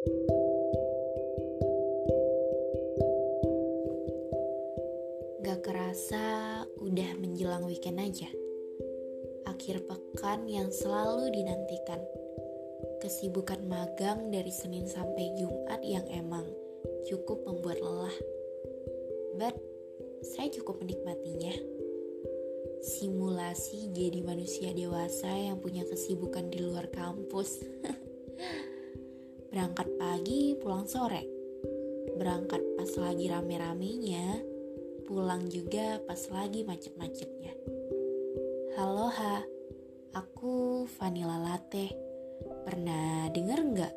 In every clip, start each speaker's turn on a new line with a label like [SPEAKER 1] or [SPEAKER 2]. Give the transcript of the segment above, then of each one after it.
[SPEAKER 1] Gak kerasa udah menjelang weekend aja. Akhir pekan yang selalu dinantikan. Kesibukan magang dari Senin sampai Jumat yang emang cukup membuat lelah. But saya cukup menikmatinya. Simulasi jadi manusia dewasa yang punya kesibukan di luar kampus. Berangkat pagi, pulang sore. Berangkat pas lagi rame-ramenya, pulang juga pas lagi macet-macetnya. Halo Ha, aku Vanilla Latte. Pernah denger nggak?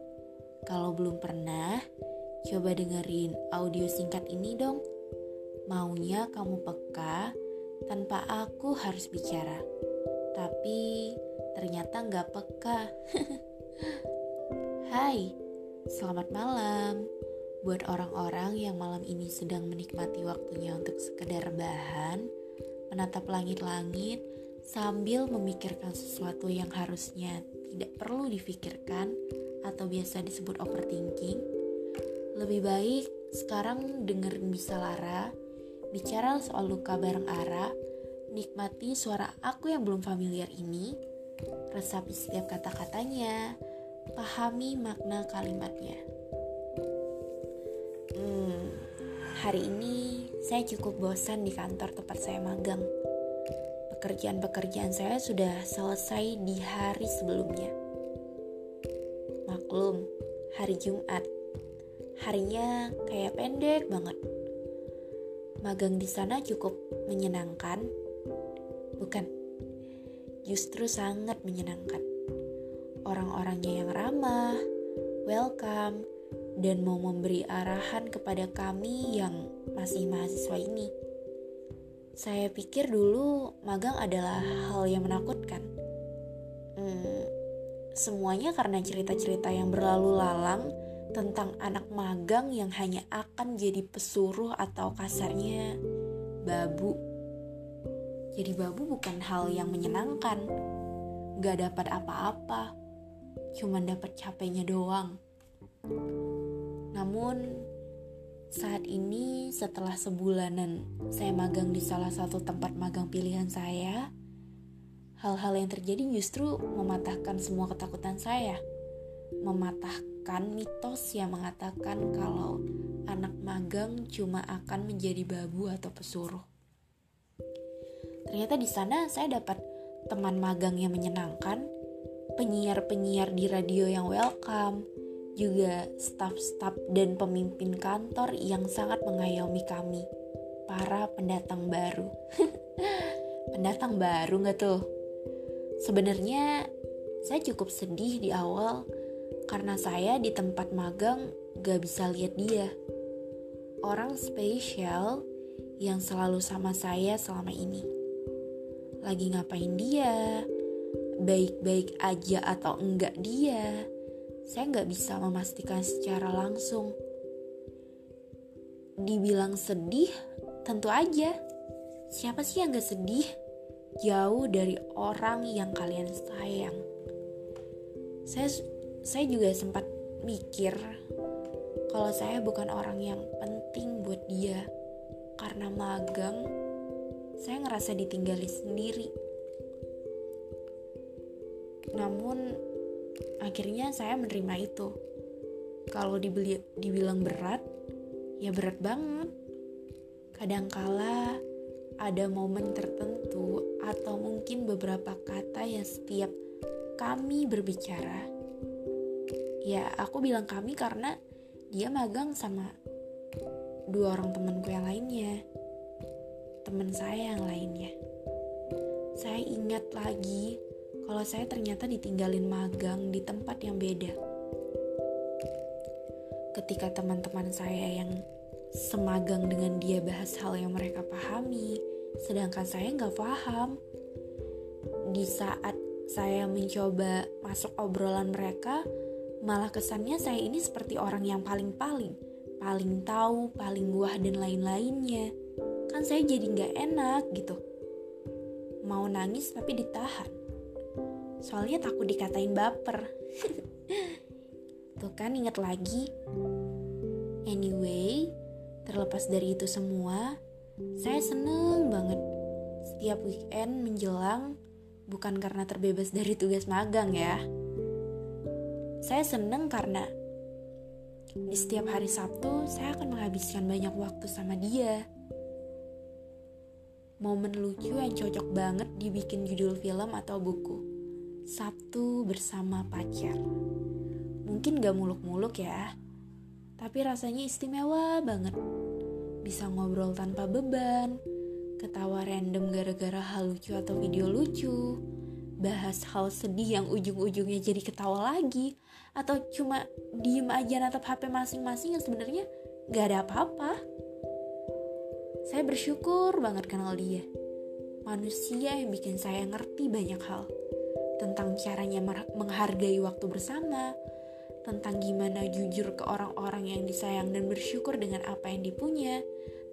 [SPEAKER 1] Kalau belum pernah, coba dengerin audio singkat ini dong. Maunya kamu peka tanpa aku harus bicara. Tapi ternyata nggak peka. Hai, selamat malam buat orang-orang yang malam ini sedang menikmati waktunya untuk sekedar bahan, menatap langit-langit sambil memikirkan sesuatu yang harusnya tidak perlu difikirkan atau biasa disebut overthinking. Lebih baik sekarang dengerin bisa Lara bicara soal luka bareng Ara, nikmati suara aku yang belum familiar ini, resapi setiap kata-katanya, pahami makna kalimatnya. Hmm, hari ini saya cukup bosan di kantor tempat saya magang. Pekerjaan-pekerjaan saya sudah selesai di hari sebelumnya. Maklum, hari Jumat. Harinya kayak pendek banget. Magang di sana cukup menyenangkan. Bukan. Justru sangat menyenangkan. Orang-orangnya yang ramah, welcome, dan mau memberi arahan kepada kami yang masih mahasiswa ini. Saya pikir dulu magang adalah hal yang menakutkan. Hmm, semuanya karena cerita-cerita yang berlalu lalang tentang anak magang yang hanya akan jadi pesuruh atau kasarnya babu. Jadi babu bukan hal yang menyenangkan. Gak dapat apa-apa. Cuman dapat capeknya doang. Namun saat ini setelah sebulanan saya magang di salah satu tempat magang pilihan saya, hal-hal yang terjadi justru mematahkan semua ketakutan saya. Mematahkan mitos yang mengatakan kalau anak magang cuma akan menjadi babu atau pesuruh. Ternyata di sana saya dapat teman magang yang menyenangkan, penyiar-penyiar di radio yang welcome, juga staf-staf dan pemimpin kantor yang sangat mengayomi kami, para pendatang baru. pendatang baru nggak tuh? Sebenarnya saya cukup sedih di awal karena saya di tempat magang gak bisa lihat dia. Orang spesial yang selalu sama saya selama ini. Lagi ngapain dia? Baik-baik aja atau enggak dia? saya nggak bisa memastikan secara langsung. Dibilang sedih, tentu aja. Siapa sih yang gak sedih? Jauh dari orang yang kalian sayang. Saya saya juga sempat mikir kalau saya bukan orang yang penting buat dia karena magang saya ngerasa ditinggali sendiri. Namun akhirnya saya menerima itu. Kalau dibeli, dibilang berat ya berat banget. Kadangkala ada momen tertentu atau mungkin beberapa kata yang setiap kami berbicara ya aku bilang kami karena dia magang sama dua orang temanku yang lainnya teman saya yang lainnya. Saya ingat lagi kalau saya ternyata ditinggalin magang di tempat yang beda. Ketika teman-teman saya yang semagang dengan dia bahas hal yang mereka pahami, sedangkan saya nggak paham. Di saat saya mencoba masuk obrolan mereka, malah kesannya saya ini seperti orang yang paling-paling, paling tahu, paling wah dan lain-lainnya. Kan saya jadi nggak enak gitu. Mau nangis tapi ditahan soalnya takut dikatain baper. Tuh kan inget lagi. Anyway, terlepas dari itu semua, saya seneng banget setiap weekend menjelang bukan karena terbebas dari tugas magang ya. Saya seneng karena di setiap hari Sabtu saya akan menghabiskan banyak waktu sama dia. Momen lucu yang cocok banget dibikin judul film atau buku. Sabtu bersama pacar. Mungkin gak muluk-muluk ya, tapi rasanya istimewa banget. Bisa ngobrol tanpa beban, ketawa random gara-gara hal lucu atau video lucu, bahas hal sedih yang ujung-ujungnya jadi ketawa lagi, atau cuma diem aja natap HP masing-masing yang sebenarnya gak ada apa-apa. Saya bersyukur banget kenal dia. Manusia yang bikin saya ngerti banyak hal tentang caranya menghargai waktu bersama, tentang gimana jujur ke orang-orang yang disayang dan bersyukur dengan apa yang dipunya,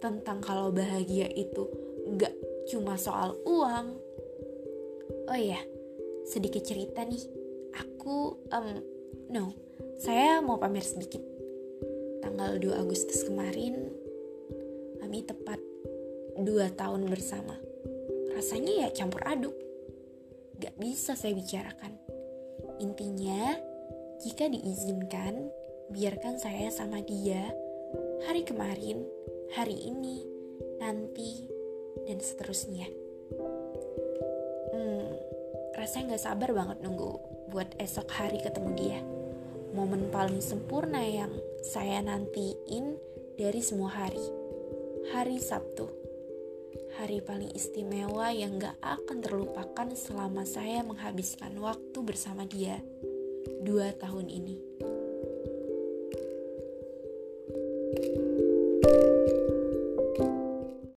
[SPEAKER 1] tentang kalau bahagia itu gak cuma soal uang. Oh iya, sedikit cerita nih. Aku, um, no, saya mau pamer sedikit. Tanggal 2 Agustus kemarin, kami tepat 2 tahun bersama. Rasanya ya campur aduk. Gak bisa saya bicarakan. Intinya, jika diizinkan, biarkan saya sama dia hari kemarin, hari ini, nanti, dan seterusnya. Hmm, rasanya gak sabar banget nunggu buat esok hari ketemu dia. Momen paling sempurna yang saya nantiin dari semua hari. Hari Sabtu. Hari paling istimewa yang gak akan terlupakan selama saya menghabiskan waktu bersama dia. Dua tahun ini.